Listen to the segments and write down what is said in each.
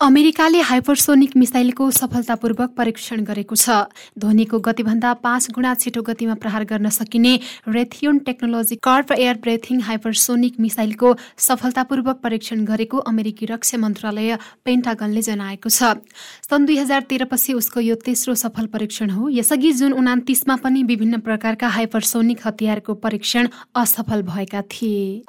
अमेरिकाले हाइपरसोनिक मिसाइलको सफलतापूर्वक परीक्षण गरेको छ। ध्वनिको गतिभन्दा पाँच गुणा छिटो गतिमा प्रहार गर्न सकिने Raytheon technology corp air breathing hypersonic मिसाइलको सफलतापूर्वक परीक्षण गरेको अमेरिकी रक्षा मन्त्रालय पेन्टागनले जनाएको छ। सन् दुई हजार तेह्रपछि उसको यो तेस्रो सफल परीक्षण हो। यसअघि जुन उनातिसमा पनि विभिन्न प्रकारका हाइपरसोनिक हतियारको परीक्षण असफल भएका थिए।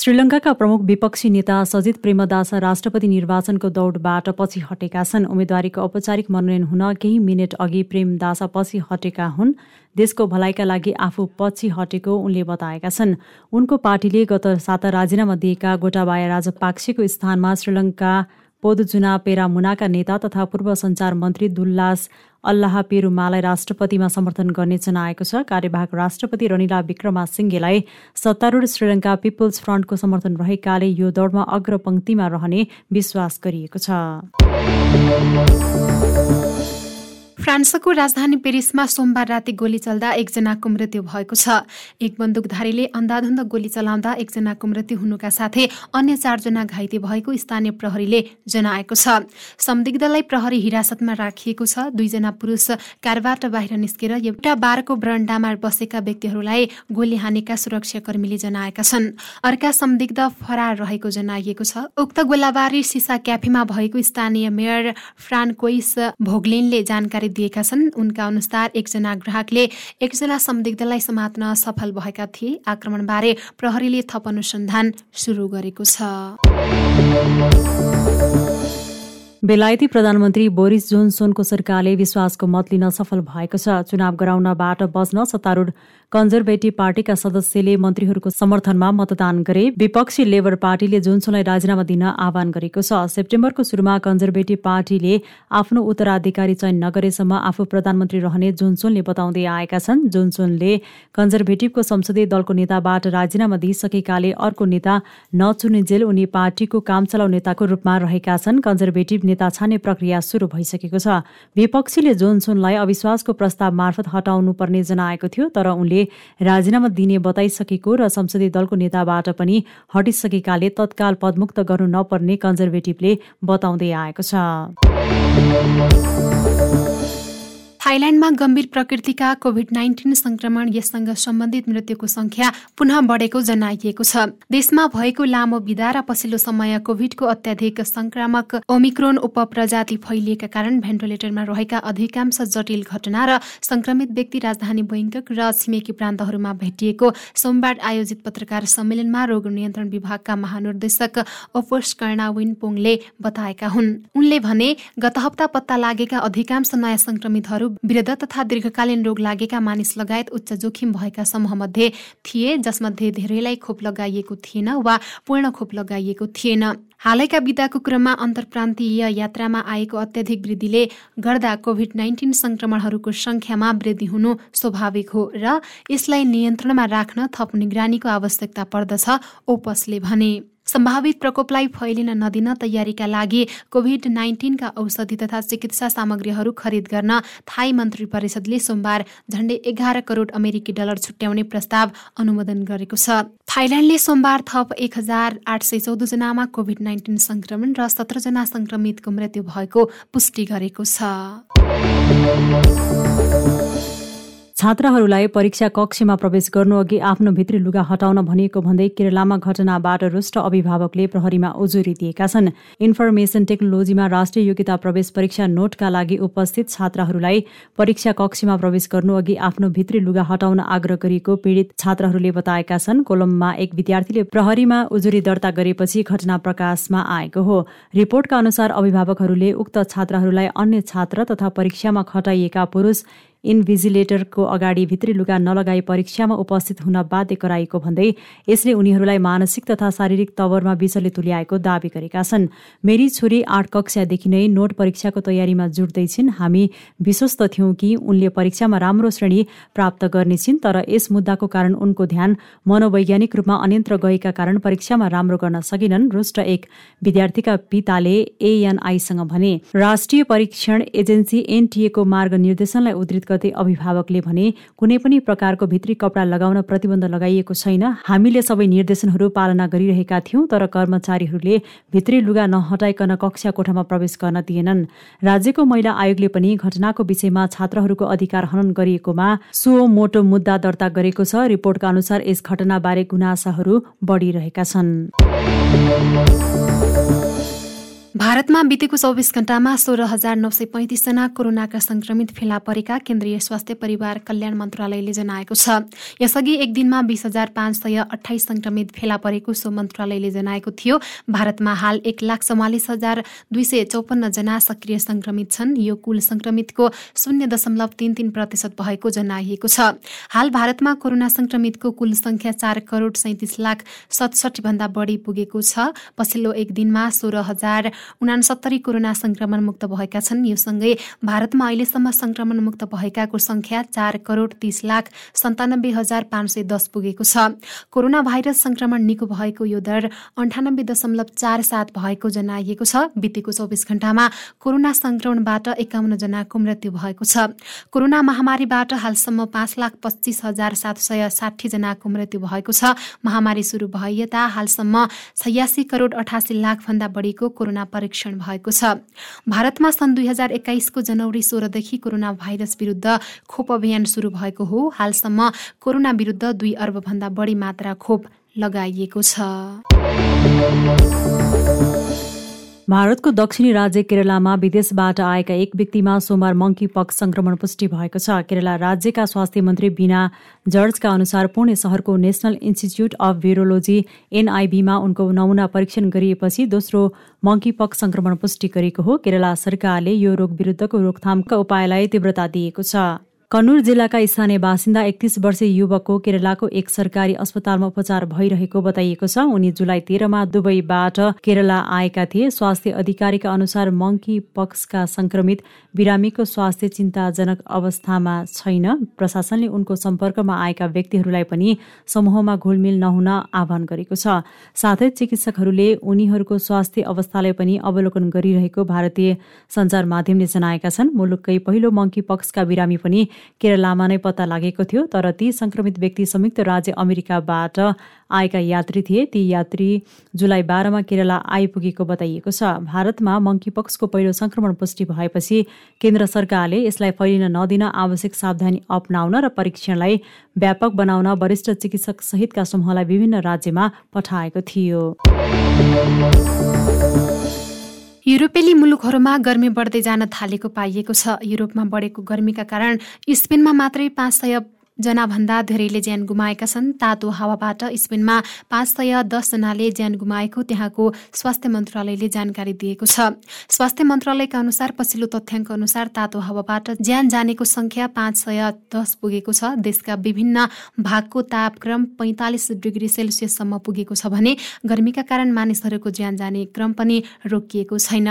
श्रीलङ्काका प्रमुख विपक्षी नेता सजित प्रेमदास राष्ट्रपति निर्वाचनको दौडबाट पछि हटेका छन्। उम्मेद्वारीको औपचारिक मनोनयन हुन केही मिनट अघि प्रेमदास पछि हटेका हुन्। देशको भलाइका लागि आफू पछि हटेको उनले बताएका छन्। उनको पार्टीले गत साता राजीनामा दिएका गोटाबाया राजपाक्सेको स्थानमा श्रीलङ्का पोदुजुना पेरामुनाका नेता तथा पूर्व सञ्चार मन्त्री दुल्लास अल्लाह पेरुमालाई राष्ट्रपतिमा समर्थन गर्ने जनाएको छ। कार्यवाहक राष्ट्रपति रनिला विक्रमा सिंहेलाई सत्तारूढ श्रीलङ्का पिपुल्स फ्रन्टको समर्थन रहेकाले यो दौडमा अग्रपङ्क्तिमा रहने विश्वास गरिएको छ। फ्रान्सको राजधानी पेरिसमा सोमबार राति गोली चल्दा एकजनाको मृत्यु भएको छ। एक बन्दुकधारीले अन्धाधुन्द गोली चलाउँदा एकजनाको मृत्यु हुनुका साथै अन्य चारजना घाइते भएको स्थानीय प्रहरीले जनाएको छ। संदिग्धलाई प्रहरी हिरासतमा राखिएको छ। दुईजना पुरुष कारबाट बाहिर निस्केर एउटा बारको बरन्डामा बसेका व्यक्तिहरूलाई गोली हानेका सुरक्षाकर्मीले जनाएका छन्। अर्का संदिग्ध फरार रहेको जनाइएको छ। उक्त गोलाबारी सिसा क्याफेमा भएको स्थानीय मेयर फ्रान्कोइस भोगलिनले जानकारी दिएका छन्। उनका अनुसार एकजना ग्राहकले एकजना संदिग्धलाई समात्न सफल भएका थिए। आक्रमणबारे प्रहरीले थप अनुसन्धान सुरु गरेको छ। बेलायती प्रधानमन्त्री बोरिस जोन्सोनको सरकारले विश्वासको मत लिन सफल भएको छ। चुनाव गराउनबाट बच्न सत्तारूढ कन्जर्भेटिभ पार्टीका सदस्यले मन्त्रीहरूको समर्थनमा मतदान गरे। विपक्षी लेबर पार्टीले जोन्सोनलाई राजीनामा दिन आह्वान गरेको छ। सेप्टेम्बरको सुरुमा कन्जर्भेटिभ पार्टीले आफ्नो उत्तराधिकारी चयन नगरेसम्म आफू प्रधानमन्त्री रहने जोन्सोनले बताउँदै आएका छन्। जोन्सोनले कन्जर्भेटिभको संसदीय दलको नेताबाट राजीनामा दिइसकेकाले अर्को नेता नचुनिजेल उनी पार्टीको काम चलाउ नेताको रूपमा रहेका छन्। कन्जर्भेटिभ नेता छान्ने प्रक्रिया सुरु भइसकेको छ। विपक्षीले जोन्सोनलाई अविश्वासको प्रस्ताव मार्फत हटाउनु पर्ने जनाएको थियो तर उनले राजीनामा दिने बताइसकेको र संसदीय दलको नेताबाट पनि हटिसकेकाले तत्काल पदमुक्त गर्नु नपर्ने कन्जर्भेटिभले बताउँदै आएको छ। थाइल्याण्डमा गम्भीर प्रकृतिका कोभिड नाइन्टिन संक्रमण यससँग सम्बन्धित मृत्युको संख्या पुनः बढेको जनाइएको छ। देशमा भएको लामो विदा र पछिल्लो समय कोभिडको अत्याधिक संक्रामक ओमिक्रोन उपप्रजाति फैलिएका कारण भेन्टिलेटरमा रहेका अधिकांश जटिल घटना र संक्रमित व्यक्ति राजधानी बैङ्कक र छिमेकी प्रान्तहरूमा भेटिएको सोमबार आयोजित पत्रकार सम्मेलनमा रोग नियन्त्रण विभागका महानिर्देशक ओपोस कर्णा विनपोङले बताएका हुन्। उनले भने गत हप्ता पत्ता लागेका अधिकांश नयाँ संक्रमितहरू वृद्ध तथा दीर्घकालीन रोग लागेका मानिस लगायत उच्च जोखिम भएका समूहमध्ये थिए जसमध्ये धेरैलाई खोप लगाइएको थिएन वा पूर्ण खोप लगाइएको थिएन। हालैका विदाको क्रममा अन्तर्प्रान्तीय यात्रामा आएको अत्याधिक वृद्धिले गर्दा कोभिड नाइन्टिन संक्रमणहरूको संख्यामा वृद्धि हुनु स्वाभाविक हो र यसलाई नियन्त्रणमा राख्न थप निगरानीको आवश्यकता पर्दछ ओपसले भने। सम्भावित प्रकोपलाई फैलिन नदिन तयारीका लागि कोभिड नाइन्टिनका औषधि तथा चिकित्सा सामग्रीहरू खरिद गर्न थाई मन्त्री परिषदले सोमबार झण्डै एघार करोड अमेरिकी डलर छुट्याउने प्रस्ताव अनुमोदन गरेको छ। थाइल्याण्डले सोमबार थप एक हजार आठ सय चौधजनामा कोभिड नाइन्टिन संक्रमण र सत्रजना संक्रमितको मृत्यु भएको पुष्टि गरेको छ। छात्राहरूलाई परीक्षा कक्षमा प्रवेश गर्नुअघि आफ्नो भित्री लुगा हटाउन भनिएको भन्दै केरलामा घटनाबाट रुष्ट अभिभावकले प्रहरीमा उजुरी दिएका छन्। इन्फर्मेसन टेक्नोलोजीमा राष्ट्रिय योग्यता प्रवेश परीक्षा नोटका लागि उपस्थित छात्राहरूलाई परीक्षा कक्षमा प्रवेश गर्नुअघि आफ्नो भित्री लुगा हटाउन आग्रह गरिएको पीडित छात्राहरूले बताएका छन् कोलम्बमा एक विद्यार्थीले प्रहरीमा उजुरी दर्ता गरेपछि घटना प्रकाशमा आएको हो। रिपोर्टका अनुसार अभिभावकहरूले उक्त छात्राहरूलाई अन्य छात्र तथा परीक्षामा खटाइएका पुरुष इन्भिजिलेटरको अगाडि भित्री लुगा नलगाई परीक्षामा उपस्थित हुन बाध्य गराएको भन्दै यसले उनीहरूलाई मानसिक तथा शारीरिक तवरमा विषले तुल्याएको दावी गरेका छन्। मेरी छोरी आठ कक्षादेखि नै नोट परीक्षाको तयारीमा जुट्दैछिन् हामी विश्वस्त थियौँ कि उनले परीक्षामा राम्रो श्रेणी प्राप्त गर्नेछिन् तर यस मुद्दाको कारण उनको ध्यान मनोवैज्ञानिक रूपमा अन्यन्त्र गएका कारण परीक्षामा राम्रो गर्न सकेनन् रुष्ट एक विद्यार्थीका पिताले एएनआईसँग भने। राष्ट्रिय परीक्षण एजेन्सी एनटिएको मार्ग निर्देशनलाई उद्धित गते अभिभावकले भने कुनै पनि प्रकारको भित्री कपडा लगाउन प्रतिबन्ध लगाइएको छैन। हामीले सबै निर्देशनहरू पालना गरिरहेका थियौँ तर कर्मचारीहरूले भित्री लुगा नहटाइकन कक्षा कोठामा प्रवेश गर्न दिएनन्। राज्यको महिला आयोगले पनि घटनाको विषयमा छात्रहरूको अधिकार हनन गरिएकोमा सो मोटो मुद्दा दर्ता गरेको छ। रिपोर्टका अनुसार यस घटनाबारे गुनासाहरू बढिरहेका छन्। भारतमा बितेको चौबिस घण्टामा सोह्र हजार नौ सय पैँतिसजना कोरोनाका संक्रमित फेला परेका केन्द्रीय स्वास्थ्य परिवार कल्याण मन्त्रालयले जनाएको छ। यसअघि एक दिनमा बीस हजार पाँच सय अठाइस संक्रमित फेला परेको सो मन्त्रालयले जनाएको थियो। भारतमा हाल एक लाख चौवालिस हजार दुई सय चौपन्न जना सक्रिय संक्रमित छन्। यो कुल संक्रमितको शून्य दशमलव तीन तीन प्रतिशत भएको जनाइएको छ। हाल भारतमा कोरोना संक्रमितको कुल संख्या चार करोड सैतिस लाख सतसठी भन्दा बढी पुगेको छ। पछिल्लो एक दिनमा सोह्र हजार उनासत्तरी कोरोना संक्रमण मुक्त भएका छन्। यो सँगै भारतमा अहिलेसम्म संक्रमण मुक्त भएकाको संख्या चार करोड तीस लाख सन्तानब्बे हजार पाँच सय दस पुगेको छ। कोरोना भाइरस संक्रमण निको भएको यो दर अन्ठानब्बे दशमलव चार सात भएको जनाइएको छ। बितेको चौबिस घण्टामा कोरोना संक्रमणबाट एकाउन्न जनाको मृत्यु भएको छ। कोरोना महामारीबाट हालसम्म पाँच लाख पच्चिस हजार सात सय साठी जनाको मृत्यु भएको छ। महामारी सुरु भए यता हालसम्म छयासी करोड अठासी लाख भन्दा बढीको कोरोना परीक्षण भएको छ। भारतमा सन् दुई हजार एक्काइसको जनवरी सोह्रदेखि कोरोना भाइरस विरुद्ध खोप अभियान सुरु भएको हो। हालसम्म कोरोना विरुद्ध दुई अर्बभन्दा बढी मात्रा खोप लगाइएको छ। भारतको दक्षिणी राज्य केरलामा विदेशबाट आएका एक व्यक्तिमा सोमबार मङ्की पक्स संक्रमण पुष्टि भएको छ। केरला राज्यका स्वास्थ्य मन्त्री बिना जर्जका अनुसार पुणे सहरको नेसनल इन्स्टिच्युट अफ भिरोलोजी एनआइबीमा उनको नमुना परीक्षण गरिएपछि दोस्रो मङ्की पक्स संक्रमण पुष्टि गरेको हो। केरला सरकारले यो रोग विरुद्धको रोकथामका उपायलाई तीव्रता दिएको छ। कन्नुर जिल्लाका स्थानीय बासिन्दा एकतिस वर्षीय युवकको केरलाको एक सरकारी अस्पतालमा उपचार भइरहेको बताइएको छ। उनी जुलाई तेह्रमा दुबईबाट केरला आएका थिए। स्वास्थ्य अधिकारीका अनुसार मङ्की पक्सका संक्रमित बिरामीको स्वास्थ्य चिन्ताजनक अवस्थामा छैन। प्रशासनले उनको सम्पर्कमा आएका व्यक्तिहरूलाई पनि समूहमा घुलमिल नहुन आह्वान गरेको छ। साथै चिकित्सकहरूले उनीहरूको स्वास्थ्य अवस्थालाई पनि अवलोकन गरिरहेको भारतीय सञ्चार माध्यमले जनाएका छन्। मुलुककै पहिलो मङ्की पक्सका बिरामी पनि केरलामा नै पत्ता लागेको थियो तर ती संक्रमित व्यक्ति संयुक्त राज्य अमेरिकाबाट आएका यात्री थिए। ती यात्री जुलाई बाह्रमा केरला आइपुगेको बताइएको छ। भारतमा मङ्कीपक्सको पहिलो संक्रमण पुष्टि भएपछि केन्द्र सरकारले यसलाई फैलिन नदिन आवश्यक सावधानी अप्नाउन र परीक्षणलाई व्यापक बनाउन वरिष्ठ चिकित्सक सहितका समूहलाई विभिन्न राज्यमा पठाएको थियो। युरोपेली मुलुकहरूमा गर्मी बढ्दै जान थालेको पाइएको छ। युरोपमा बढेको गर्मीका कारण स्पेनमा मात्रै पाँच सय जनाभन्दा धेरैले ज्यान गुमाएका छन्। तातो हावाबाट स्पेनमा पाँच सय दसजनाले ज्यान गुमाएको त्यहाँको स्वास्थ्य मन्त्रालयले जानकारी दिएको छ। स्वास्थ्य मन्त्रालयका अनुसार पछिल्लो तथ्याङ्क अनुसार तातो हावाबाट ज्यान जानेको संख्या पाँच सय दस पुगेको छ। देशका विभिन्न भागको तापक्रम पैँतालिस डिग्री सेल्सियससम्म पुगेको छ भने गर्मीका कारण मानिसहरूको ज्यान जाने क्रम पनि रोकिएको छैन।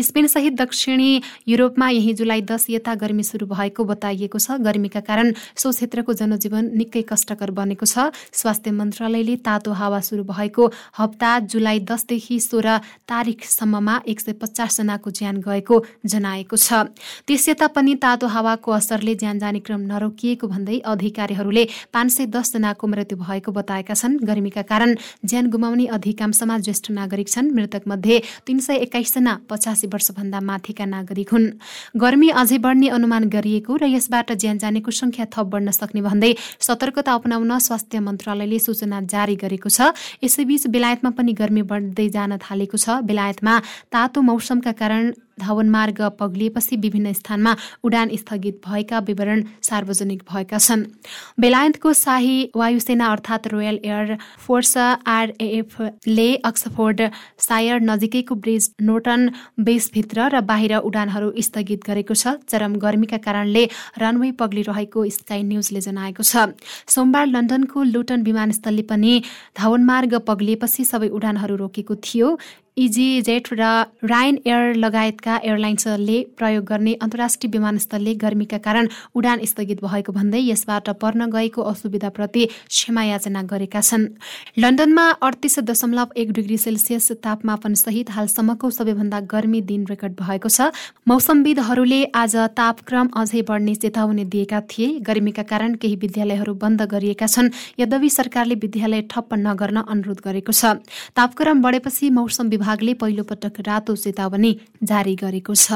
स्पेनसहित दक्षिणी युरोपमा यही जुलाई दस यता गर्मी सुरु भएको बताइएको छ। गर्मीका कारण सो क्षेत्रको क्षेत्रको जनजीवन निकै कष्टकर बनेको छ। स्वास्थ्य मन्त्रालयले तातो हावा सुरु भएको हप्ता जुलाई दसदेखि सोह्र तारिकसम्ममा एक सय पचासजनाको ज्यान गएको जनाएको छ। त्यस यता पनि तातो हावाको असरले ज्यान जाने क्रम नरोकिएको भन्दै अधिकारीहरूले पाँच सय दसजनाको मृत्यु भएको बताएका छन्। गर्मीका कारण ज्यान गुमाउने अधिकांशमा ज्येष्ठ नागरिक छन्। मृतक मध्ये तीन सय एक्काइसजना पचासी वर्षभन्दा माथिका नागरिक हुन्। गर्मी अझै बढ्ने अनुमान गरिएको र यसबाट ज्यान जानेको संख्या थप बढ्न सक्ने सक्ने भन्दै सतर्कता अपनाउन स्वास्थ्य मन्त्रालयले सूचना जारी गरेको छ। यसैबीच बेलायतमा पनि गर्मी बढ्दै जान थालेको छ। बेलायतमा तातो मौसमका कारण धावन मार्ग पग्लिएपछि विभिन्न स्थानमा उडान स्थगित भएका विवरण सार्वजनिक भएका छन्। बेलायतको शाही वायुसेना अर्थात् रोयल एयर फोर्स आरएएफले अक्सफोर्ड सायर नजिकैको ब्रिज नोटन बेसभित्र र बाहिर उडानहरू स्थगित गरेको छ। चरम गर्मीका कारणले रनवे पग्लिरहेको स्काई न्युजले जनाएको छ। सोमबार लन्डनको लुटन विमानस्थलले पनि धावन मार्ग पग्लिएपछि सबै उडानहरू रोकेको थियो। इजी जेट र रायन एयर लगायतका एयरलाइन्सहरूले प्रयोग गर्ने अन्तर्राष्ट्रिय विमानस्थलले गर्मीका कारण उडान स्थगित भएको भन्दै यसबाट पर्न गएको असुविधाप्रति क्षमा याचना गरेका छन्। लन्डनमा अडतिस दशमलव एक डिग्री सेल्सियस तापमापन सहित हालसम्मको सबैभन्दा गर्मी दिन रेकर्ड भएको छ। मौसमविदहरूले आज तापक्रम अझै बढ्ने चेतावनी दिएका थिए। गर्मीका कारण केही विद्यालयहरू बन्द गरिएका छन्। यद्यपि सरकारले विद्यालय ठप्प नगर्न अनुरोध गरेको छ। तापक्रम बढेपछि मौसम विभागले पहिलो पटक रातो चेतावनी जारी गरेको छ।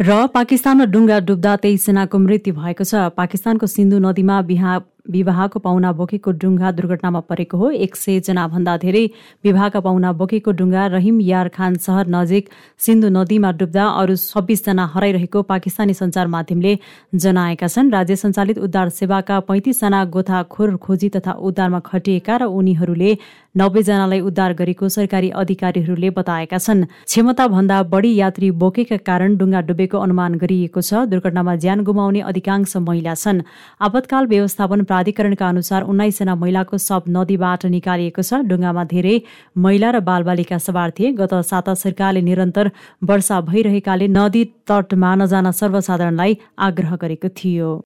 र पाकिस्तानमा डुङ्गा डुब्दा तेइसजनाको मृत्यु भएको छ। पाकिस्तानको सिन्धु नदीमा बिहा विवाहको पाहुना बोकेको डुङ्गा दुर्घटनामा परेको हो। एक सय भन्दा धेरै विवाहका पाहुना बोकेको डुङ्गा रहिम यार खान सहर नजिक सिन्धु नदीमा डुब्दा अरू छब्बिसजना हराइरहेको पाकिस्तानी सञ्चार माध्यमले जनाएका छन्। राज्य सञ्चालित उद्धार सेवाका पैँतिसजना गोथाखोर खोजी तथा उद्धारमा खटिएका र उनीहरूले नब्बेजनालाई उद्धार गरेको सरकारी अधिकारीहरूले बताएका छन्। क्षमता भन्दा बढी यात्री बोकेका कारण डुङ्गा डुबेको अनुमान गरिएको छ। दुर्घटनामा ज्यान गुमाउने अधिकांश महिला छन्। आपतकाल व्यवस्थापन प्राधिकरणका अनुसार उन्नाइसजना महिलाको शव नदीबाट निकालिएको छ। डुङ्गामा धेरै महिला र बालबालिका सवार थिए। गत साता सरकारले निरन्तर वर्षा भइरहेकाले नदी तटमा नजान सर्वसाधारणलाई आग्रह गरेको थियो।